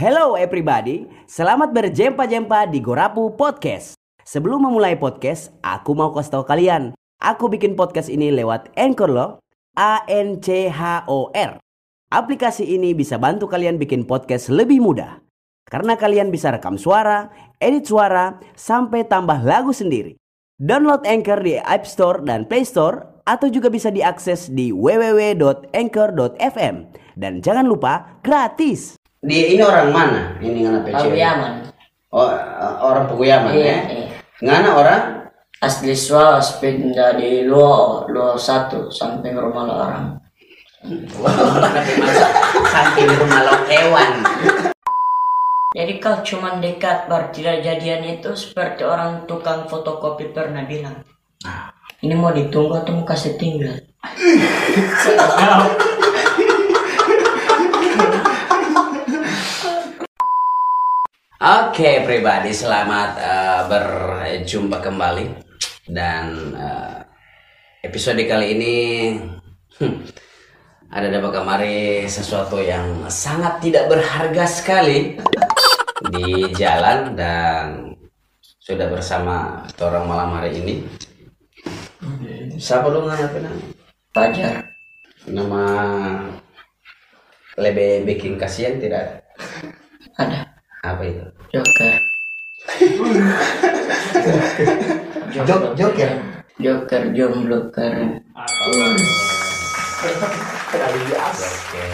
Hello everybody, selamat berjempa-jempa di Gorapu Podcast. Sebelum memulai podcast, aku mau kasih tahu kalian, aku bikin podcast ini lewat Anchor loh, A N C H O R. Aplikasi ini bisa bantu kalian bikin podcast lebih mudah. Karena kalian bisa rekam suara, edit suara, sampai tambah lagu sendiri. Download Anchor di App Store dan Play Store atau juga bisa diakses di www.anchor.fm. Dan jangan lupa gratis. Dia ini orang mana? Ini ngana PC. Paguyaman. Oh, eh, orang Paguyaman Iya, ya. iya. Ngana orang Asli Swawas pindah di Luo, Luo satu samping rumah lo orang. samping rumah lo hewan. Jadi kau cuman dekat baru tidak jadian itu seperti orang tukang fotokopi pernah bilang. Ini mau ditunggu atau mau kasih tinggal? Oke, pribadi selamat eh, berjumpa kembali dan eh, episode kali ini hmm, ada dapat kamari sesuatu yang sangat tidak berharga sekali di jalan dan sudah bersama orang malam hari ini. Siapa lu namanya? Fajar. Nama lebih bikin kasihan tidak ada. Ada. Apa itu? Joker. Jok, Joker. Joker jombloker. Oke,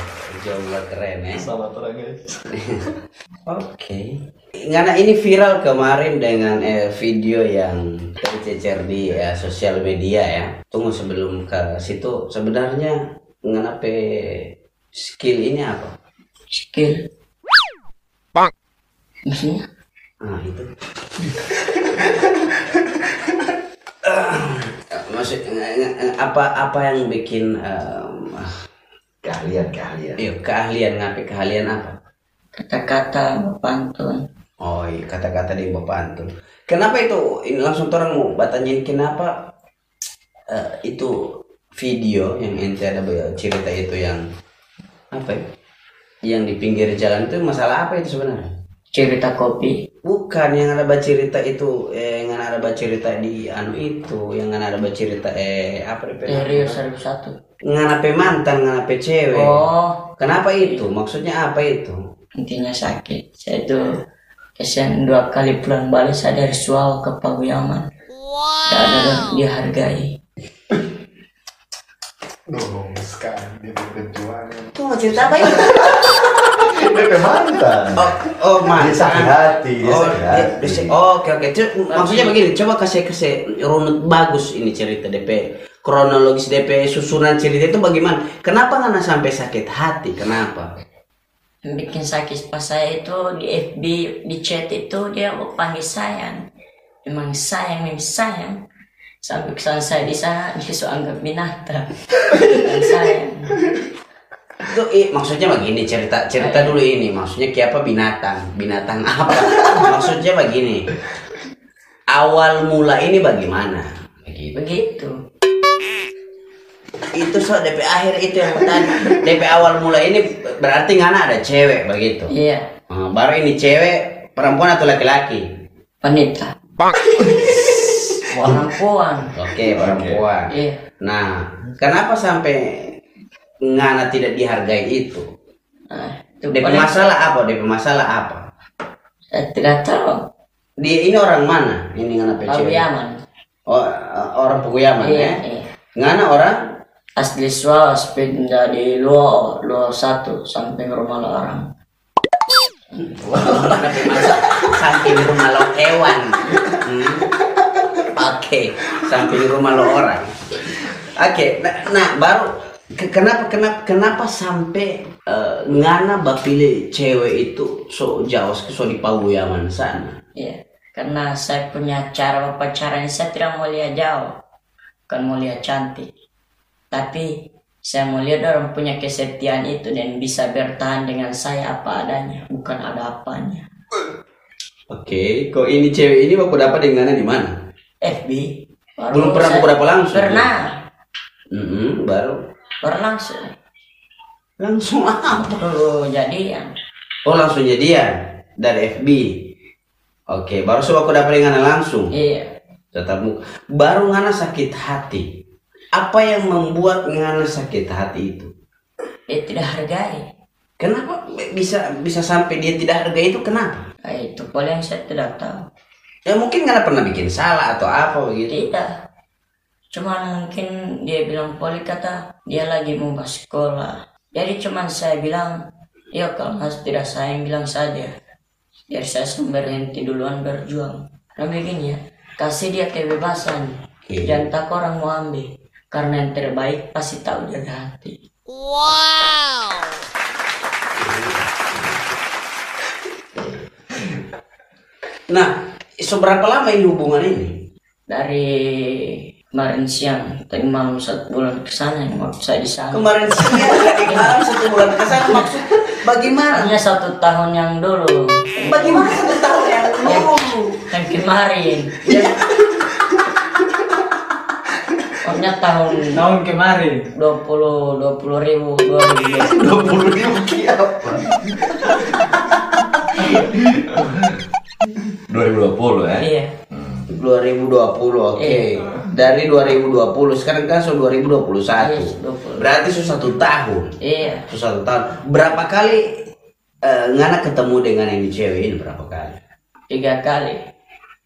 jomblo keren ya. Selamat orang guys. Oke. Karena ini viral kemarin dengan eh, video yang tercecer di eh, sosial media ya. Tunggu sebelum ke situ sebenarnya nganape skill ini apa? Skill. Maksudnya? Ah itu. Ah, Maksud apa apa yang bikin em, ah, Keahlian, keahlian. Iya, keahlian ngapain keahlian apa? Kata-kata pantun. Oh, iya, kata-kata di Bapak Antum. Kenapa itu? Ini langsung orang mau batanyain kenapa eh, itu video yang ente ada be- cerita itu yang apa ya? Yang di pinggir jalan itu masalah apa itu sebenarnya? Cerita kopi. Bukan yang ada baca cerita itu, eh, yang ada baca cerita di anu itu, yang ada baca cerita eh apa Eh, itu? Rio 101. Nganape mantan, nganape cewek. Oh, Kenapa itu? Maksudnya apa itu? intinya sakit. Saya itu kesian dua kali pulang balik saya dari Suau ke Paguyaman. Tidak ada dihargai. Dong, sekarang dia berjuang. Mau cerita apa itu? Dia mantan. Oh, oh Dia sakit mantan. hati, dia oh, sakit hati. dia- oh, oke oke. Maksudnya begini, coba kasih kasih runut bagus ini cerita DP kronologis DP susunan cerita itu bagaimana? Kenapa nggak sampai sakit hati? Kenapa? Yang bikin sakit pas saya itu di FB di chat itu dia mau panggil sayang. Memang sayang, memang sayang. Sampai kesan saya di sana dia so anggap binatang. Dan sayang. Itu i- maksudnya begini cerita cerita dulu ini maksudnya kayak apa binatang binatang apa? maksudnya begini awal mula ini bagaimana? Begitu. Begitu. Itu so DP akhir itu yang tadi DP awal mula ini berarti ngana ada cewek begitu. Iya, Ah, baru ini cewek perempuan atau laki-laki? wanita. Perempuan. Oke perempuan. Iya. Nah kenapa sampai ngana tidak dihargai itu? Nah, itu DP masalah apa? DP masalah apa? Saya tidak tahu. Dia ini orang mana? Ini ngana cewek? Paguyaman. Oh, eh, orang Paguyaman Iya, ya? iya. Ngana orang? Asli Swawas pindah di Luo, Luo satu samping rumah lo orang. Samping rumah lo hewan. Hmm? Oke, samping rumah lo orang. Oke, nah, nah, baru kenapa kenapa kenapa sampai eh, ngana bapile cewek itu so jauh so di Paguyaman sana. Iya, karena saya punya cara berpacaran saya tidak mau lihat jauh, bukan mau lihat cantik, tapi saya mau lihat orang punya kesetiaan itu dan bisa bertahan dengan saya apa adanya, bukan ada apanya. Oke, kok ini cewek ini baku dapat dengan di mana? FB baru Belum pernah saya- dapat langsung. Pernah, Mm-mm, baru baru langsung. langsung apa? Baru jadian. Oh langsung jadian dari FB. Oke, baru sudah aku dapat ngana langsung. Iya. Tetap muka. Baru ngana sakit hati. Apa yang membuat ngana sakit hati itu? Dia tidak hargai. Kenapa bisa bisa sampai dia tidak hargai itu kenapa? Nah, itu paling saya tidak tahu. Ya mungkin ngana pernah bikin salah atau apa begitu. Tidak. Cuman mungkin dia bilang poli kata dia lagi mau masuk sekolah. Jadi cuman saya bilang, ya kalau mas tidak sayang bilang saja. Biar saya berhenti duluan berjuang. Nah begini ya, kasih dia kebebasan. Iya. Jangan tak orang mau ambil. Karena yang terbaik pasti tahu jaga hati. Nah, seberapa lama ini hubungan ini? Dari kemarin siang, tadi malam satu bulan ke sana yang waktu saya di sana. Kemarin siang tadi malam satu bulan ke sana maksud bagaimana? Hanya satu tahun yang dulu. Bagaimana satu tahun yang dulu? Yang kemarin. Pokoknya tahun Tahun kemarin. 20 20 ribu 2000 Dua puluh ribu apa? 2020 ya. Iya 2020 oke. Iya. Dari 2020 sekarang kan sudah 2021. Iya, 20. Berarti sudah satu tahun. Iya Sudah satu tahun. Berapa kali eh, Ngana ketemu dengan yang cewek ini berapa kali? tiga kali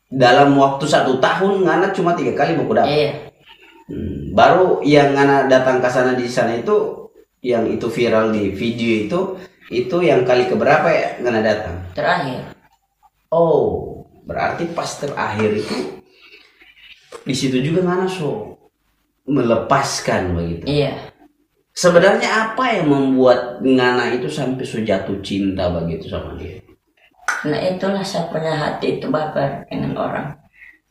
Dalam waktu satu tahun Ngana cuma tiga kali buku dapat. Iya Hmm, baru yang Ngana datang ke sana di sana itu yang itu viral di video itu itu yang kali keberapa ya Ngana datang? terakhir Oh, berarti pas terakhir itu di situ juga Ngana so melepaskan begitu. Iya Sebenarnya apa yang membuat Ngana itu sampai so jatuh cinta begitu sama dia? Nah itulah saya punya hati itu baper dengan orang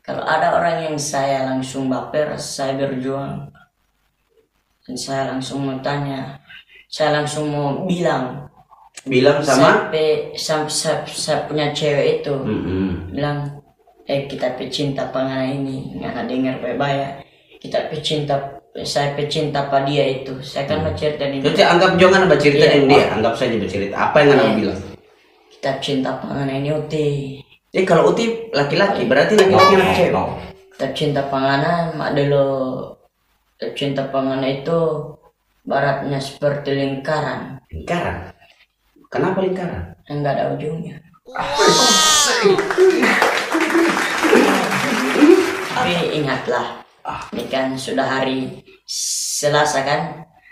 Kalau ada orang yang saya langsung baper Saya berjuang Dan saya langsung mau tanya Saya langsung mau bilang Bilang sama? sampai sampai saya, saya punya cewek itu Mm-mm. bilang eh kita pecinta pangana ini nggak dengar baik kita pecinta saya pecinta apa dia itu saya kan mau cerita di Jadi anggap jangan apa cerita Iya. dengan dia, anggap saja bercerita. Apa yang Ngana Iya. bilang? kita cinta pangana ini uti Eh kalau Uti laki-laki, berarti laki-laki anak cewek. kita cinta pangana mak dulu cinta pangana itu baratnya seperti lingkaran Lingkaran. Kenapa lingkaran? yang nggak ada ujungnya. Tapi ingatlah ini kan sudah hari Selasa kan?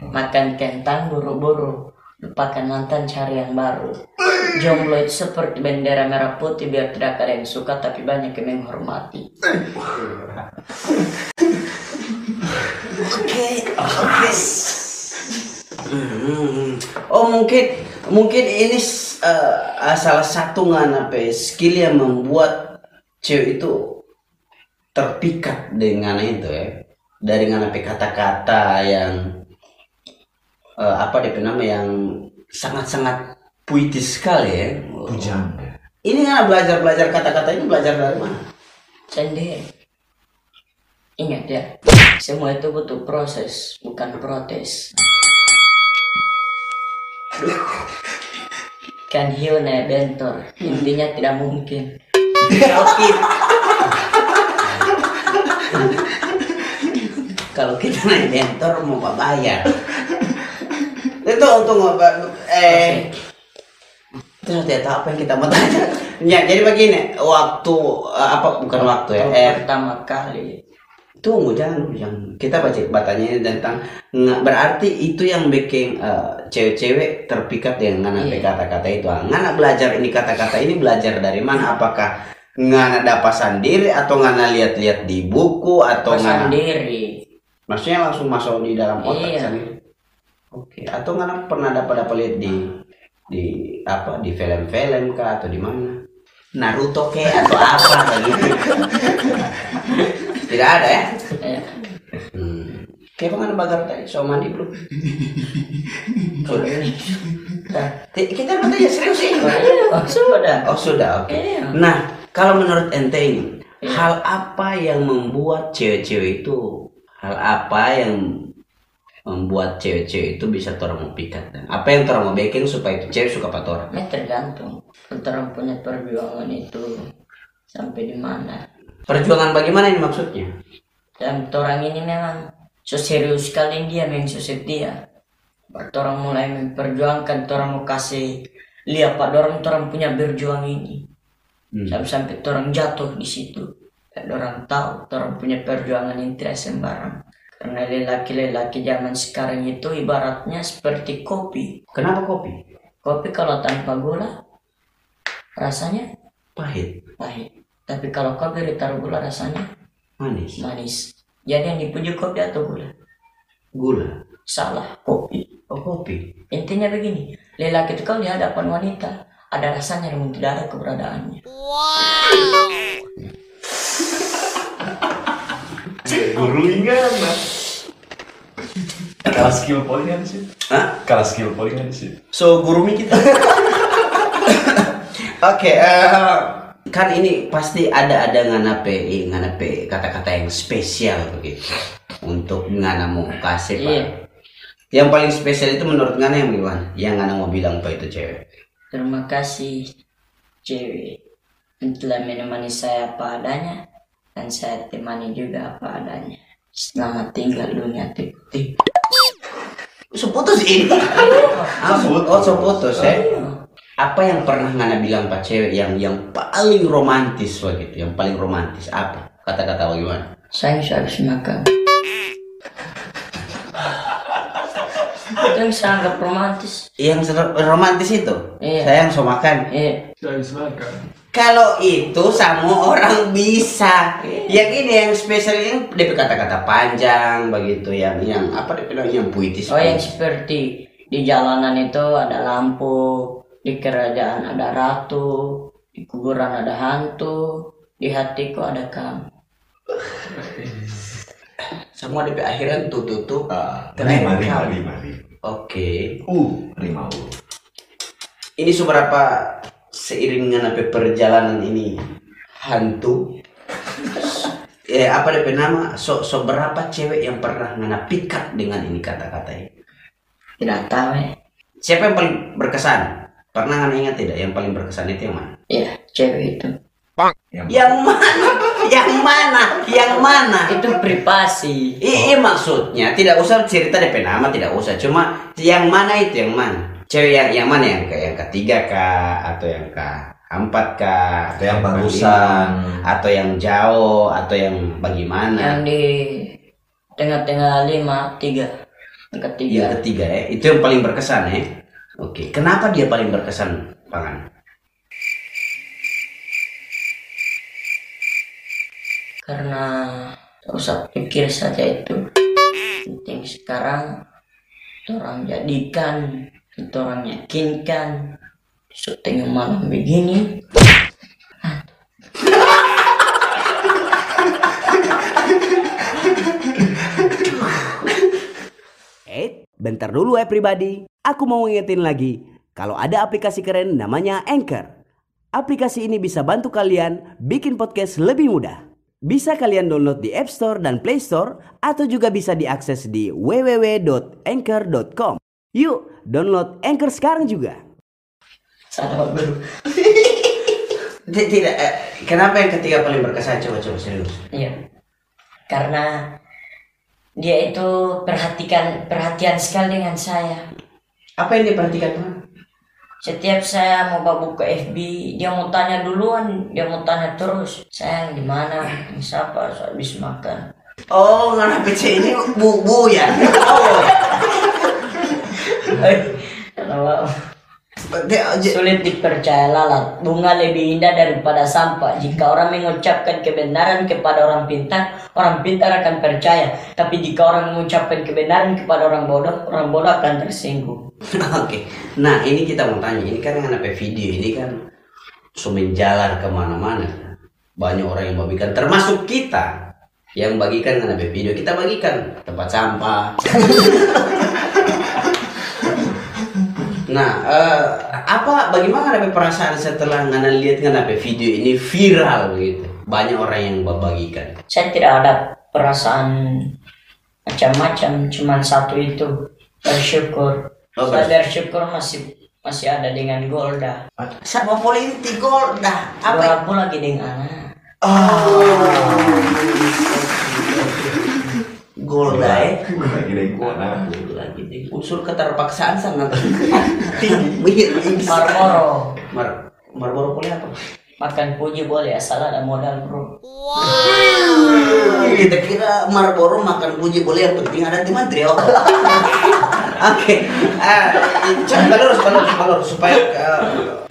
Makan kentang buru-buru lupakan mantan cari yang baru. Jomblo itu seperti bendera merah putih biar tidak ada yang suka tapi banyak yang menghormati. Oke, oke. Hmm. Oh mungkin mungkin ini eh, salah satu ngana pe skill yang membuat cewek itu terpikat dengan itu ya dari ngana kata-kata yang eh, apa dia nama yang sangat-sangat puitis sekali ya. Pujangga. Ini ngana belajar belajar kata-kata ini belajar dari mana? sendiri ingat ya semua itu butuh proses bukan protes kan hiu naik bentor intinya tidak mungkin Oke. Kalau kita naik bentor mau apa bayar? Itu untuk apa? Eh, terus dia tahu apa yang kita mau tanya. Ya, jadi begini, waktu eh, apa bukan waktu ya? Eh, pertama kali tunggu jangan dulu jangan. Kita baca batanya tentang nggak berarti itu yang bikin eh, cewek-cewek terpikat dengan ngana Iya. kata-kata itu. Ah, Ngana belajar ini kata-kata ini belajar dari mana? Apakah ngana dapat sendiri atau ngana lihat-lihat di buku atau ngana sendiri maksudnya langsung masuk di dalam otak Iya. sendiri? Oke, atau ngana pernah dapat dapat lihat di di apa di film-film kah atau di mana? Naruto ke atau apa begitu? Tidak ada ya? ya. Hmm. Kayak pengen bagar tadi, so mandi belum? ini Nah, Kita bertanya serius sih. oh, sudah Oh sudah, oke. Iya. Nah, kalau menurut ente ini, Iya. hal apa yang membuat cewek-cewek itu, hal apa yang membuat cewek-cewek itu bisa orang mau pikat dan apa yang orang mau bikin supaya itu cewek suka pat orang Ya tergantung. Orang punya perjuangan itu sampai di mana. Perjuangan bagaimana ini maksudnya Dan orang ini memang seserius sekali dia memang sosok dia. Orang mulai memperjuangkan, orang mau kasih lihat pak orang orang punya berjuang ini. Hmm. Sampai sampai orang jatuh di situ. Dan orang tahu orang punya perjuangan ini tidak sembarang. Karena lelaki-lelaki zaman sekarang itu ibaratnya seperti kopi. kenapa kopi Kopi kalau tanpa gula rasanya pahit pahit. Tapi kalau kopi ditaruh gula rasanya manis manis. Jadi yang dipuji kopi atau gula? gula Salah, kopi. oh kopi Intinya begini, lelaki itu kalau di hadapan wanita ada rasanya namun tidak ada keberadaannya. Guru ingat. Kalah skill paling ada sih. Hah? Kalah skill paling ada sih. so guru mi kita oke eh, kan ini pasti ada ada nganape nganape kata-kata yang spesial begitu untuk ngana mau kasih pak Iya. yang paling spesial itu menurut ngana yang gimana yang ngana mau bilang pak itu cewek Terima kasih cewek yang telah menemani saya apa adanya dan saya temani juga apa adanya. Selamat tinggal dunia putih. so putus ini oh so putus ya apa yang pernah ngana bilang pak cewek yang yang paling romantis begitu yang paling romantis? Apa? Kata-kata bagaimana Saya habis makan. Itu yang saya anggap romantis. yang romantis itu? Iya. sayang so makan? Eh, Habis makan. kalau itu semua orang bisa. Yang ini yang spesial yang DP kata-kata panjang begitu. Yang yang apa dia bilang? Yang puitis. Oh yang seperti di jalanan itu ada lampu, di kerajaan ada ratu, di kuburan ada hantu, di hatiku ada kamu. semua DP akhiran tuh tuh tuh Ah, lima, lima, lima, lima. oke Uh, lima U. ini seberapa seiring dengan apa perjalanan ini hantu eh apa DP nama so so berapa cewek yang pernah ngana pikat dengan ini kata-kata ini Tidak tahu ya. siapa yang paling berkesan pernah ngana ingat tidak yang paling berkesan itu yang mana Ya, cewek itu. Yang Yang mana? Yang mana? Yang mana? Itu privasi. Iya maksudnya tidak usah cerita DP nama tidak usah cuma yang mana itu yang mana cewek yang yang mana yang ke yang ketiga kah atau yang ke empat kah atau yang kelima, barusan. atau yang jauh atau yang bagaimana Yang di tengah-tengah lima, tiga. Yang ketiga. yang ketiga ya itu yang paling berkesan ya oke kenapa dia paling berkesan pangan? Karena tak usah pikir saja itu penting. Sekarang orang jadikan orang yakinkan. Tengah malam begini. Eh, bentar dulu ya pribadi. Aku mau ngingetin lagi, kalau ada aplikasi keren namanya Anchor. Aplikasi ini bisa bantu kalian bikin podcast lebih mudah. Bisa kalian download di App Store dan Play Store atau juga bisa diakses di www.anchor.com. Yuk, download Anchor sekarang juga. salah Ti- tidak eh, kenapa yang ketiga paling berkesan coba coba serius iya karena dia itu perhatikan perhatian sekali dengan saya apa yang diperhatikan Tuhan setiap saya mau bawa buka FB dia mau tanya duluan dia mau tanya terus sayang di mana siapa saya habis makan Oh, ngana PC ini bu bu ya. Oh, Sulit dipercaya lalat. Bunga lebih indah daripada sampah. Jika orang mengucapkan kebenaran kepada orang pintar, orang pintar akan percaya. Tapi jika orang mengucapkan kebenaran kepada orang bodoh, orang bodoh akan tersinggung. Oke. Nah, ini kita mau tanya. Ini kan ngana video ini kan so menjalar ke mana-mana. Banyak orang yang bagikan, termasuk kita yang bagikan ngana video. Kita bagikan tempat sampah. Nah, eh, apa bagaimana perasaan setelah ngana lihat ngana video ini viral begitu? Banyak orang yang bagikan. Saya tidak ada perasaan macam-macam cuman satu itu bersyukur Oh, saya bersyukur masih masih ada dengan Golda Sama politik gol dah. Apa? Gorapu lagi dengan anak Gol dah eh. Lagi gua nah. Lagi di unsur keterpaksaan sangat tinggi. Marmoro Mar Marlboro boleh apa? makan puji boleh asal ada modal bro Kita kira Marlboro makan puji boleh yang penting ada di oh. Oke, ah, coba balur, balur, balur supaya eh,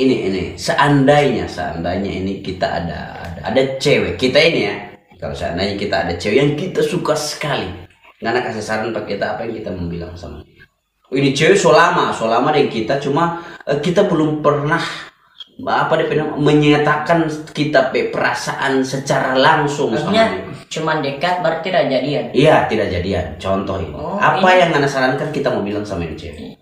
ini ini seandainya seandainya ini kita ada ada, ada cewek kita ini ya. Kalau seandainya kita ada cewek yang kita suka sekali Nana kasih saran pak kita apa yang kita mau bilang sama ini cewek so lama so lama dengan kita cuma eh, kita belum pernah apa dia bilang menyatakan kita pe perasaan secara langsung sama maksudnya dia. cuman dekat berarti tidak jadian Iya, tidak jadian. Contoh ini. Oh, apa ini- yang Anda sarankan kita mau bilang sama ini cewek?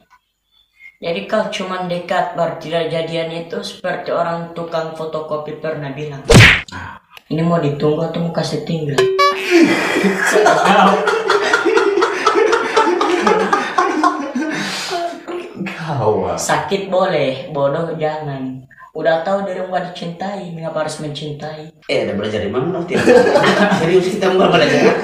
jadi kalau cuman dekat berarti tidak jadian itu seperti orang tukang fotokopi pernah bilang ini mau ditunggu atau mau kasih tinggal Gawat. sakit boleh bodoh jangan udah tahu dari nggak dicintai mengapa harus mencintai Eh, ada belajar di mana? Tidak. Serius kita mau belajar.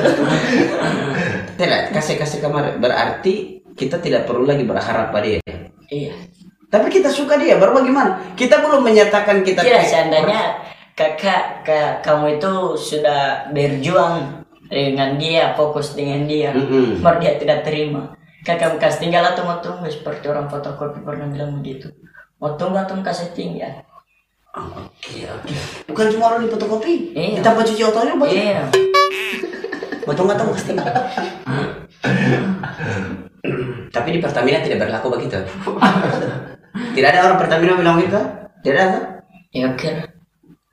tidak, kasih kasih kamar. Berarti kita tidak perlu lagi berharap pada dia. iya Tapi kita suka dia. Baru bagaimana? Kita belum menyatakan kita. tidak seandainya kakak ka- kamu itu sudah berjuang dengan dia fokus dengan dia Mm-mm. baru dia tidak terima kakak kasih tinggal atau mau tunggu seperti orang fotokopi pernah bilang begitu mau kasih tinggal Oh, Oke, oke. Bukan cuma orang di fotokopi. Iya. Kita mau cuci otonya, buat. iya nggak tahu pasti. Tapi di Pertamina tidak berlaku begitu. tidak ada orang Pertamina bilang gitu. Tidak ada. ya oke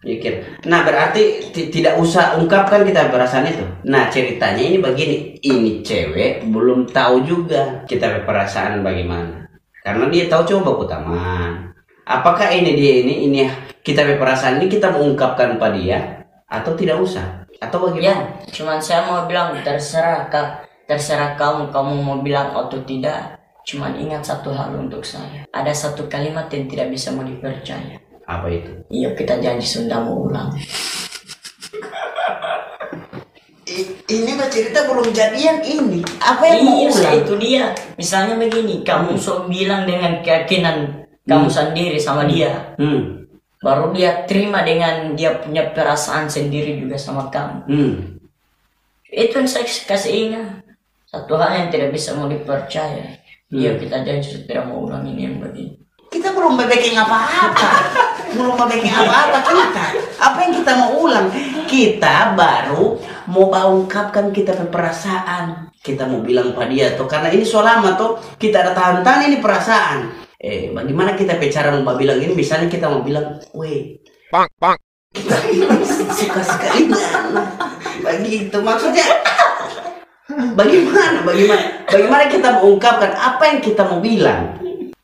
Mikir. Nah berarti ti- tidak usah ungkapkan kita perasaan itu. Nah ceritanya ini begini, ini cewek belum tahu juga kita perasaan bagaimana. Karena dia tahu cuma baku taman. Apakah ini dia ini ini kita perasaan ini kita mengungkapkan pada dia atau tidak usah atau ya bagaimana? cuman saya mau bilang terserah kak terserah kamu kamu mau bilang atau tidak cuman ingat satu hal untuk saya ada satu kalimat yang tidak bisa mau dipercaya Apa itu? iya kita janji Sunda mau ulang ini mah cerita belum jadian ini. Apa yang mau Iya, ulang? itu dia. Misalnya begini, kamu sok bilang dengan keyakinan kamu sendiri sama dia, Hmm. baru dia terima dengan dia punya perasaan sendiri juga sama kamu. Hmm. Itu yang saya kasih ingat. Satu hal yang tidak bisa mau dipercaya. Iya, kita janji tidak mau ulang ini yang begini. Kita belum bebeking apa-apa. belum bebeking apa-apa kita. Apa yang kita mau ulang? Kita baru mau ungkapkan kita perasaan. Kita mau bilang pada dia tuh karena ini so lama tuh kita ada tahan-tahan ini perasaan. Eh, bagaimana kita bicara mau bilang ini? Misalnya kita mau bilang, weh, Pang, pang. kita suka sekali Nana." begitu maksudnya bagaimana bagaimana bagaimana kita mengungkapkan apa yang kita mau bilang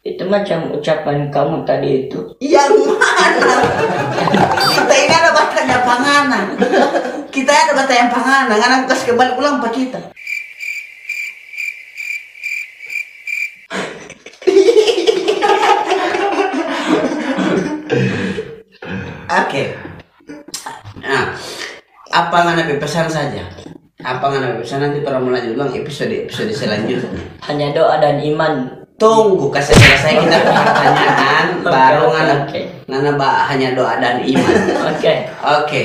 Itu macam ucapan kamu tadi itu. yang mana kita ini ada batanya panganan kita ada bata yang panganan karena kas kembali pulang pak kita Oke. Nah, apa nggak pesan saja? Apa nggak pesan nanti para melanjut ulang episode episode selanjutnya. Hanya doa dan iman. Tunggu kasih selesai kita pertanyaan baru Oke, ngana oke. ngana ba hanya doa dan iman. Oke. Oke.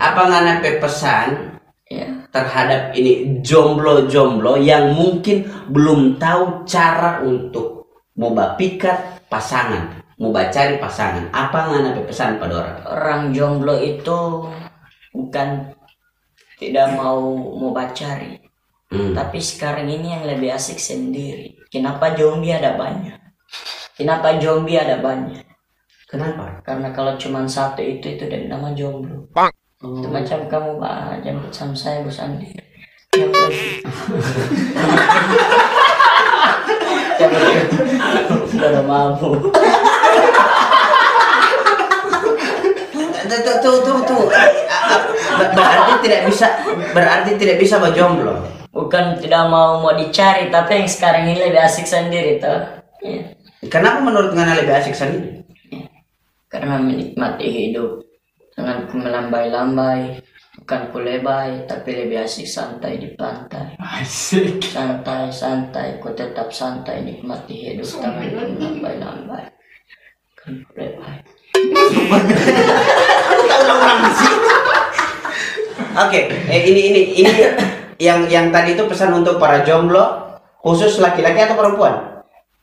Apa ngana pesan Ya. terhadap ini jomblo-jomblo yang mungkin belum tahu cara untuk mau pikat pasangan, mau cari pasangan. Apa ngana pesan pada orang? orang jomblo itu bukan tidak mau mau bacari Hmm. tapi sekarang ini yang lebih asik sendiri kenapa zombie ada banyak? Kenapa zombie ada banyak? Kenapa? karena kalau cuma satu itu itu dari nama jomblo. Bang. itu macam kamu pak. Jemput sama saya bu Ya, Udah mabuk. Tuh, tuh, tuh, tuh, Berarti tidak bisa, berarti tidak bisa berjomblo. Bukan tidak mau mau dicari tapi yang sekarang ini lebih asik sendiri toh. Ya. Kenapa menurut Ngana lebih asik sendiri? karena menikmati hidup dengan ku melambai-lambai bukan ku lebay tapi lebih asik santai di pantai. Asik. santai santai ku tetap santai nikmati hidup dengan ku melambai-lambai. Bukan ku lebay Oke, eh, ini ini ini yang yang tadi itu pesan untuk para jomblo khusus laki-laki atau perempuan?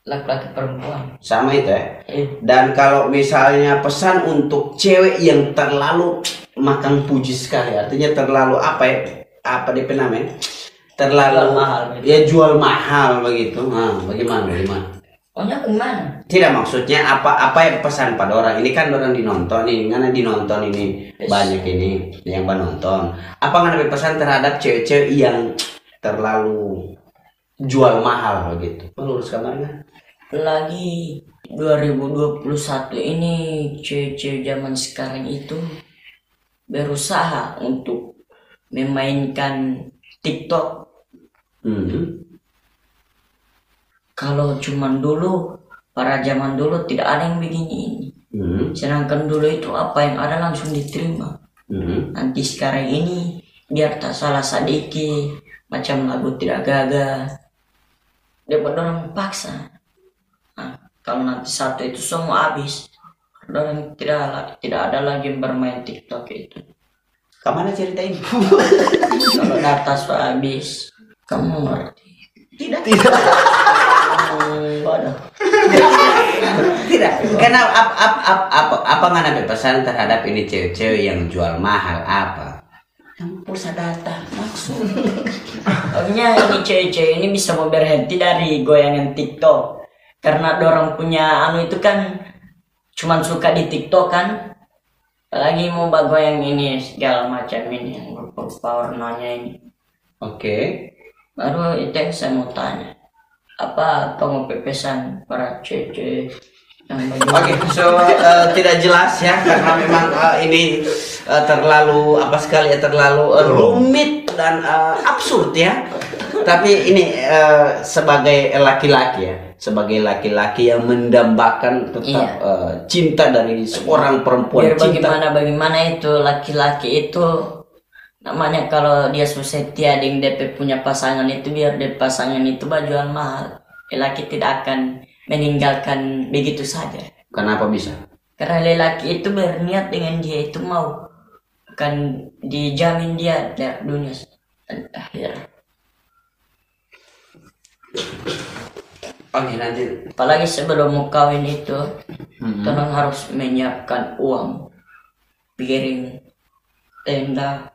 laki-laki perempuan Sama itu ya. eh, Dan kalau misalnya pesan untuk cewek yang terlalu makan puji sekali, artinya terlalu apa ya? Apa namanya? Terlalu Jual mahal, gitu. Ya jual mahal begitu. Nah, bagaimana? Bagaimana? Pokoknya ke mana Tidak maksudnya apa apa yang pesan pada orang ini kan orang dinonton nih, karena dinonton ini Yes. banyak ini yang menonton. Apa nggak ada pesan terhadap cewek-cewek yang terlalu jual mahal begitu? Lurus kamarnya. lagi 2021 ini cewek-cewek zaman sekarang itu berusaha untuk memainkan TikTok Hmm. Kalau cuman dulu para zaman dulu tidak ada yang begini ini Hmm. sedangkan dulu itu apa yang ada langsung diterima Hmm. nanti sekarang ini biar tak salah sedikit macam lagu tidak gagal dia orang paksa nah, kalau nanti satu itu semua habis orang tidak tidak ada lagi yang bermain TikTok itu Ke mana cerita ini? kalau data sudah habis kamu ngerti Tidak. Tidak. Tidak. Karena apa apa apa apa, apa nggak ada pesan terhadap ini cewek-cewek yang jual mahal apa? yang pulsa data maksud Pokoknya ini cewek-cewek ini bisa mau berhenti dari goyangan TikTok karena dorong punya anu itu kan cuman suka di TikTok kan apalagi mau goyang ini segala macam ini yang power warnanya ini Oke. baru itu yang saya mau tanya apa kamu pepesan para yang Oke, bagaimana so uh, tidak jelas ya karena memang uh, ini uh, terlalu apa sekali ya terlalu uh, rumit dan uh, absurd ya. Tapi ini uh, sebagai laki-laki ya, sebagai laki-laki yang mendambakan tetap Iya. uh, cinta dari seorang perempuan biar cinta. bagaimana bagaimana itu laki-laki itu namanya kalau dia setia dengan DP punya pasangan itu biar DP pasangan itu bajuan mahal lelaki tidak akan meninggalkan begitu saja Kenapa bisa? karena lelaki itu berniat dengan dia itu mau akan dijamin dia dari dunia akhir Oke nanti. apalagi sebelum mau kawin itu Mhm. Tenang harus menyiapkan uang piring tenda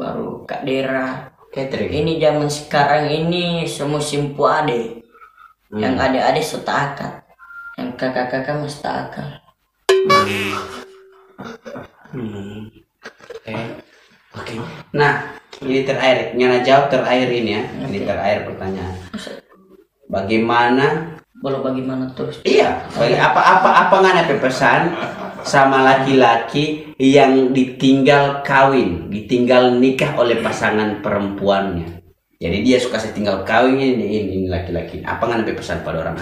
baru kadera Catering. ini zaman sekarang ini semusim puade Hmm. yang adik-adik sudah akad yang kakak-kakak tak akal Hmm. Oke. Oke. Nah, ini terakhir. Nyana jawab terakhir ini ya. Ini terakhir pertanyaan. Bagaimana? belum bagaimana terus Iya. Bagi apa apa apa nggak ada pesan sama laki-laki yang ditinggal kawin, ditinggal nikah oleh pasangan perempuannya. Jadi dia suka setinggal kawinnya ini ini, ini laki-laki. Apa nggak pesan pada orang?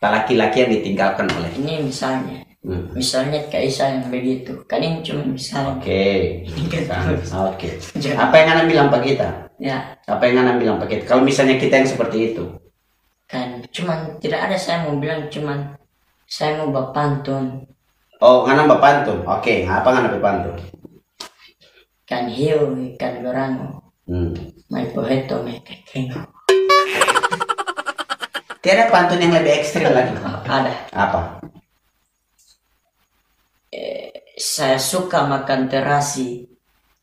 Tak laki-laki yang ditinggalkan oleh. ini misalnya Hmm. misalnya kayak Isa yang begitu kan ini cuma misalnya Oke. Oke. Apa yang anda bilang pak kita? ya Apa yang anda bilang pak kita? Kalau misalnya kita yang seperti itu, kan cuman tidak ada saya mau bilang cuman saya mau bapantun oh ngana mbak pantun. Oke, apa ngana mbak pantun? kan hiu kan gorango Hmm. mai poheto me kekengo Tiada pantun yang lebih ekstrim lagi. ada Apa? saya suka makan terasi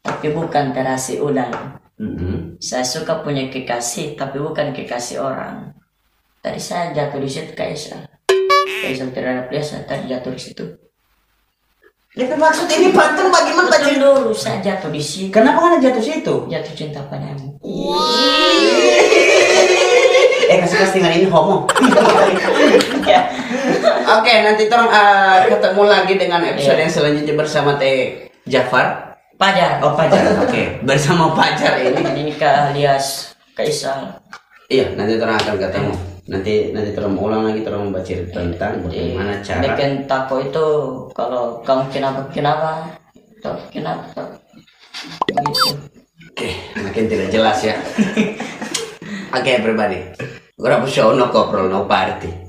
tapi bukan terasi udang Mhm. saya suka punya kekasih tapi bukan kekasih orang tadi saya jatuh di situ Kaisar Kaisar terhadap dia saya tadi jatuh di situ Dia maksud ini pantun bagaimana Betul dulu saya jatuh di situ Kenapa ngana jatuh situ? jatuh cinta padamu Eh kasih postingan ini homo. ya Oke, nanti terang ketemu lagi dengan episode yang selanjutnya bersama Teh Jafar. Pajar. Oh pacar, oke. Bersama pacar ini. Ini Kak alias Kaisang. Iya, nanti orang akan ketemu. Nanti nanti terus ulang lagi terus membaca cerita tentang bagaimana cara. Bikin taco itu kalau kamu kenapa kenapa, atau kenapa, begitu. Oke, makin tidak jelas ya. Oke, everybody. Ora show no koprol no party.